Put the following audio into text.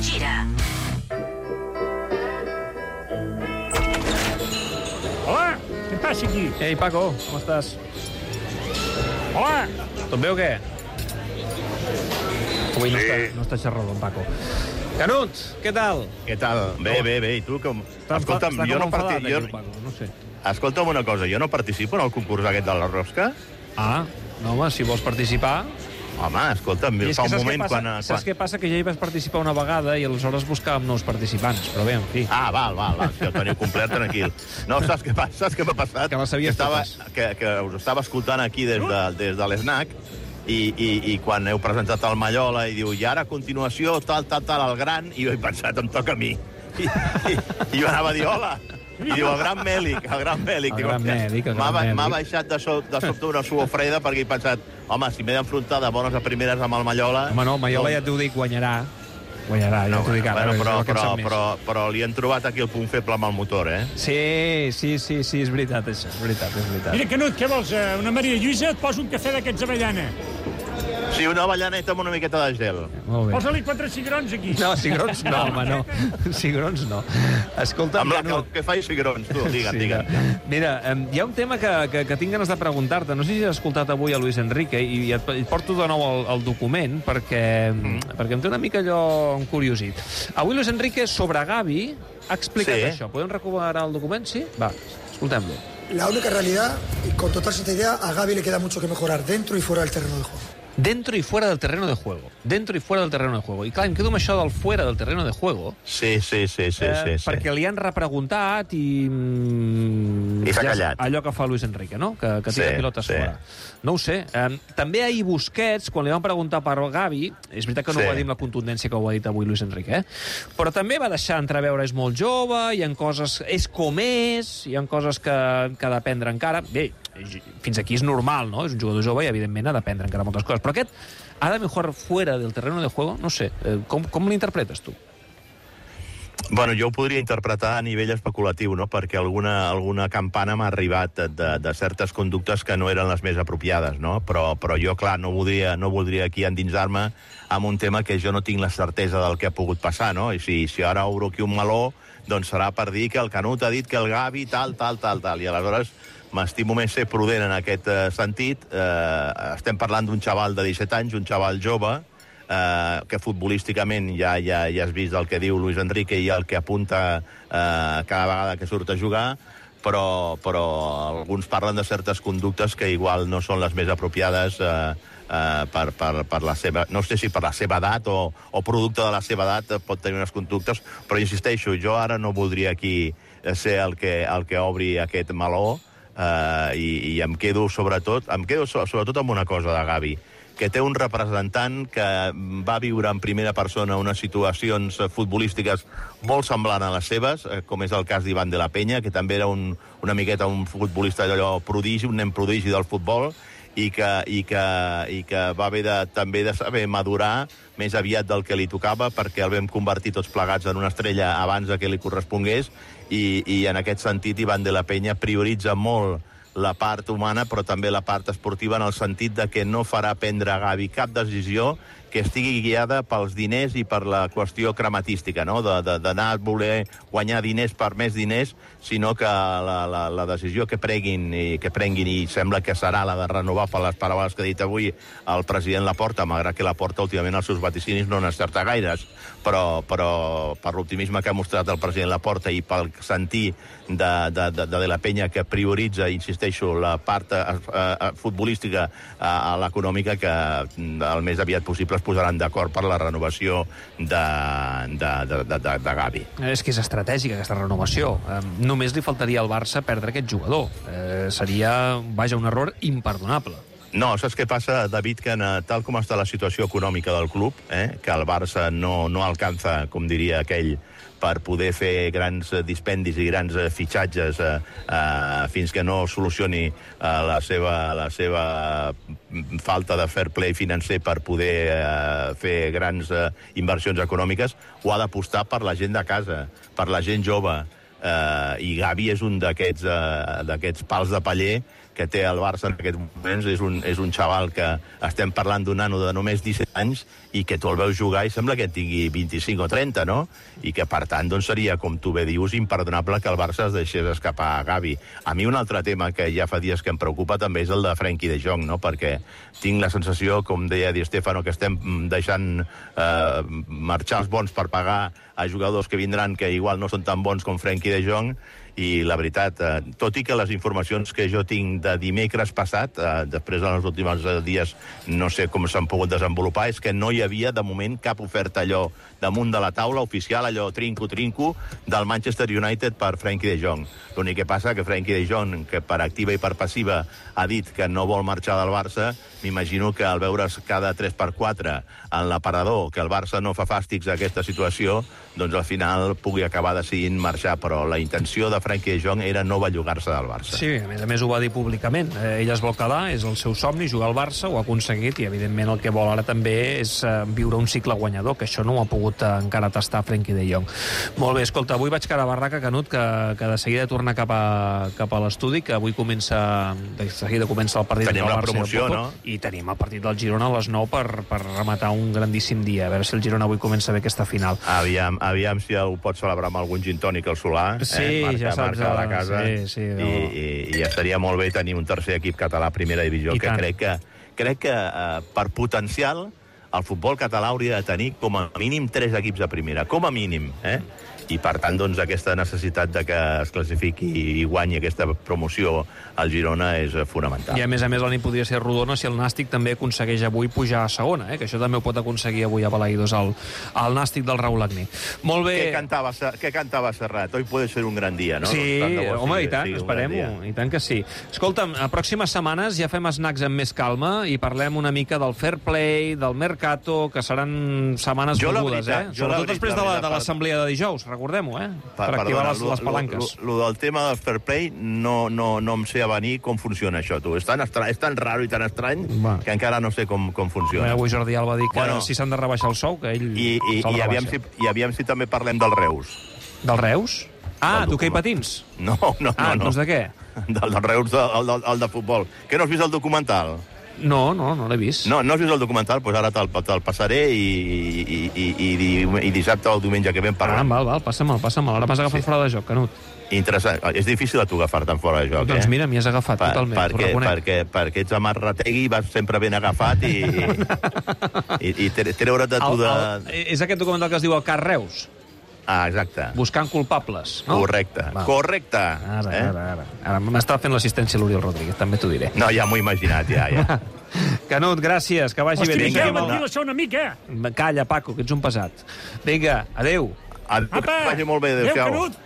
Gira. Hola, què passa aquí? Ei, Paco, com estàs? Hola, Tot bé o què? Avui no, està, no està xerrado, en Paco. Canut, què tal? Què tal? Bé, bé, bé. I tu com... Està, Escolta'm, està jo com no, parti... enfadat, jo... Paco, no sé. Escolta'm una cosa, jo no participo en el concurs aquest de la rosca? Ah, no, home, si vols participar... Home, escolta'm, I fa que un moment passa? quan... eh, saps què passa? Que ja hi vas participar una vegada i aleshores buscàvem nous participants, però bé, en fi. Ah, val, val, val, si ho teniu complert, tranquil. No, saps què passa? Saps què m'ha passat? Que sabies estava, totes. que, que us estava escoltant aquí des de, des de l'SNAC i, i, i quan heu presentat el Mallola i diu, i ara a continuació tal, tal, tal, el gran, i jo he pensat, em toca a mi. I, i, i jo anava a dir, hola, i diu, el gran Mèlic, el gran Mèlic. El gran Mèlic, el M'ha gran Mèlic. m'ha baixat de, so, de sobte una suor freda perquè he pensat, home, si m'he d'enfrontar de bones a primeres amb el Mallola... Home, no, Maiola ja t'ho dic, guanyarà. Guanyarà, ja No, t'ho dic ara. bueno, però, però, però, però li han trobat aquí el punt feble amb el motor, eh? Sí, sí, sí, sí, és veritat, això. És veritat, és veritat. mira, Canut, què vols? eh, Una Maria Lluïsa? Et poso un cafè d'aquests avellana. Sí, una avellaneta amb una miqueta de gel. Molt bé. Posa-li quatre cigrons aquí. No, cigrons no, home, no. Cigrons no. Escolta, Amb la que, Canut, que faig cigrons, tu, digue'm, Sí, digue'm. no. Mira, hi ha un tema que, que, que tinc ganes de preguntar-te. No sé si has escoltat avui a Luis Enrique i et, et porto de nou el, el document perquè, mm. perquè em té una mica allò encuriosit. Avui Luis Enrique sobre Gavi ha explicat Sí. això. Podem recuperar el document? Sí? Va, escoltem-lo. La única realidad, y con total sinceridad, a Gaby le queda mucho que mejorar dentro y fuera del terreno de juego. Dentro y fuera del terreno de juego. Dentro y fuera del terreno de juego. I clar, em quedo amb això del fuera del terreno de juego, Sí, sí, sí, sí, eh, sí, sí. perquè li han repreguntat i... I s'ha ja callat. Allò que fa Luis Enrique, no? Que, que tira Sí, pilotes sí. fora. No ho sé. Eh, també ahir Busquets, quan li van preguntar per Gavi, és veritat que no Sí. ho va dir amb la contundència que ho ha dit avui Luis Enrique, eh? però també va deixar entreveure és molt jove, hi ha coses... És com és, hi ha coses que, que ha d'aprendre encara. Bé, fins aquí és normal, no? És un jugador jove i, evidentment, ha d'aprendre encara moltes coses. Però aquest ha de mejorar fuera del terreno de juego? No sé. Eh, com, com l'interpretes tu? Bueno, jo ho podria interpretar a nivell especulatiu, no? perquè alguna, alguna campana m'ha arribat de, de certes conductes que no eren les més apropiades, no? Però, però jo, clar, no voldria, no voldria aquí endinsar-me amb un tema que jo no tinc la certesa del que ha pogut passar, no? I si, si ara obro aquí un meló, doncs serà per dir que el Canut ha dit que el Gavi tal, tal, tal, tal. I aleshores m'estimo més ser prudent en aquest eh, sentit. Eh, estem parlant d'un xaval de 17 anys, un xaval jove, eh, que futbolísticament ja, ja, ja has vist el que diu Luis Enrique i el que apunta eh, cada vegada que surt a jugar, però, però alguns parlen de certes conductes que igual no són les més apropiades eh, eh, per, per, per la seva... No sé si per la seva edat o, o producte de la seva edat pot tenir unes conductes, però insisteixo, jo ara no voldria aquí ser el que, el que obri aquest meló eh, i, i em quedo sobretot em quedo so- sobretot amb una cosa de Gavi que té un representant que va viure en primera persona unes situacions futbolístiques molt semblant a les seves, eh, com és el cas d'Ivan de la Penya, que també era un, una miqueta un futbolista allò prodigi, un nen prodigi del futbol, i que, i que, i que va haver de, també de saber madurar més aviat del que li tocava perquè el vam convertir tots plegats en una estrella abans de que li correspongués i, i en aquest sentit Ivan de la Penya prioritza molt la part humana però també la part esportiva en el sentit de que no farà prendre a Gavi cap decisió que estigui guiada pels diners i per la qüestió crematística, no? D'anar a voler guanyar diners per més diners, sinó que la, la, la decisió que prenguin, i que prenguin, i sembla que serà la de renovar per les paraules que ha dit avui el president Laporta, malgrat que Laporta últimament els seus vaticinis no n'encerta gaires, però, però per l'optimisme que ha mostrat el president Laporta i pel sentir de, de, de, de la penya que prioritza, insisteixo, la part eh, eh, futbolística eh, a l'econòmica que mm, el més aviat possible es posaran d'acord per la renovació de, de, de, de, de, de Gavi. És que és estratègica, aquesta renovació. Només li faltaria al Barça perdre aquest jugador. Eh, seria, vaja, un error imperdonable. No, saps què passa, David, que en, eh, tal com està la situació econòmica del club, eh, que el Barça no, no alcança, com diria aquell, per poder fer grans eh, dispendis i grans eh, fitxatges eh, eh, fins que no solucioni eh, la, seva, la seva mm, falta de fair play financer per poder eh, fer grans eh, inversions econòmiques, ho ha d'apostar per la gent de casa, per la gent jove, eh, i Gavi és un d'aquests eh, pals de paller que té el Barça en aquests moments. És un, és un xaval que estem parlant d'un nano de només 17 anys i que tu el veus jugar i sembla que tingui 25 o 30, no? I que, per tant, doncs seria, com tu bé dius, imperdonable que el Barça es deixés escapar a Gavi. A mi un altre tema que ja fa dies que em preocupa també és el de Frenkie de Jong, no? Perquè tinc la sensació, com deia Di Stefano, que estem deixant eh, marxar els bons per pagar a jugadors que vindran que igual no són tan bons com Frenkie de Jong i la veritat, eh, tot i que les informacions que jo tinc de dimecres passat, eh, després dels últims eh, dies no sé com s'han pogut desenvolupar, és que no hi havia de moment cap oferta allò damunt de la taula oficial, allò trinco-trinco, del Manchester United per Frenkie de Jong. L'únic que passa que Frenkie de Jong, que per activa i per passiva ha dit que no vol marxar del Barça, m'imagino que al veure's cada 3x4 en l'aparador, que el Barça no fa fàstics a aquesta situació, doncs al final pugui acabar decidint marxar, però la intenció de Frenkie de Jong era no bellugar-se del Barça. Sí, a més a més ho va dir públicament. Eh, ell es vol quedar, és el seu somni, jugar al Barça, ho ha aconseguit, i evidentment el que vol ara també és eh, viure un cicle guanyador, que això no ho ha pogut eh, encara tastar Frenkie de Jong. Molt bé, escolta, avui vaig cara a barraca, Canut, que, que de seguida torna cap a, cap a l'estudi, que avui comença, de seguida comença el partit Tenim entre el la Barça el promoció, Porto, no? I tenim el partit del Girona a les 9 per, per rematar un grandíssim dia. A veure si el Girona avui comença bé aquesta final. Aviam, aviam si ho pot celebrar amb algun gin tònic al Solà. Sí, eh? marca, ja saps, Marca a la casa. sí, sí, I, no. i, I estaria molt bé tenir un tercer equip català a primera divisió, I que tant. crec que, crec que eh, per potencial el futbol català hauria de tenir com a mínim tres equips a primera, com a mínim, eh? I, per tant, doncs, aquesta necessitat de que es classifiqui i guanyi aquesta promoció al Girona és eh, fonamental. I a més a més la nit podria ser rodona si el Nàstic també aconsegueix avui pujar a segona, eh? que això també ho pot aconseguir avui a Balaïdos el, el Nàstic del Raül Agné. Molt bé. Què cantava, què cantava Serrat? Hoy puede ser un gran dia, no? Sí, Doncs tant bo home, sigui- i tant, esperem-ho, i tant que sí. Escolta'm, a pròximes setmanes ja fem snacks amb més calma i parlem una mica del fair play, del mercato, que seran setmanes Jo, la mogudes, veritat, eh? jo, la Sobretot després de la- veritat, de l'assemblea de dijous, recordem-ho, eh? Pa- per activar perdona, les, lo- les lo- palanques. Lo, lo del tema del fair play no, no, no em sé avenir com funciona això, tu. És tan, estra... és tan raro i tan estrany Va. que encara no sé com, com Bé, funciona. avui Jordi Alba dir que Bueno. si s'han de rebaixar el sou, que ell I, i, se'l i, aviam si. I aviam si també parlem del Reus. Del Reus? Ah, d'hoquei patins? No, no, Ah, no. no. doncs de què? Del, del Reus, el, del, el de futbol. Que no has vist el documental? No, no, no l'he vist. No, no has vist el documental? Doncs pues ara te'l te passaré i, i, i, i, i, i dissabte o diumenge que ve en Ah, parlem. val, val, passa'm-el, passa'm-el. Ara m'has agafat Sí. fora de joc, Canut. Interessant. És difícil a tu agafar-te'n fora de joc, Doncs eh? mira, m'hi has agafat Per, totalment, perquè, reconec. perquè, perquè ets amarrategui, vas sempre ben agafat i, i, i tre- treure't de tu El, de... el, és aquest documental que es diu El Car Reus, Ah, exacte. buscant culpables, no? Correcte. Val. Correcte. Ara, eh? ara, ara. ara m'està fent l'assistència l'Oriol Rodríguez, també t'ho diré. No, ja m'ho he imaginat, ja, ja. Canut, gràcies, que vagi Hosti, bé. Miquel, Vinga, ventila això una mica. Calla, Paco, que ets un pesat. Vinga, adeu. Adéu, Apa! vagi molt bé, Adéu, adéu-siau. Canut.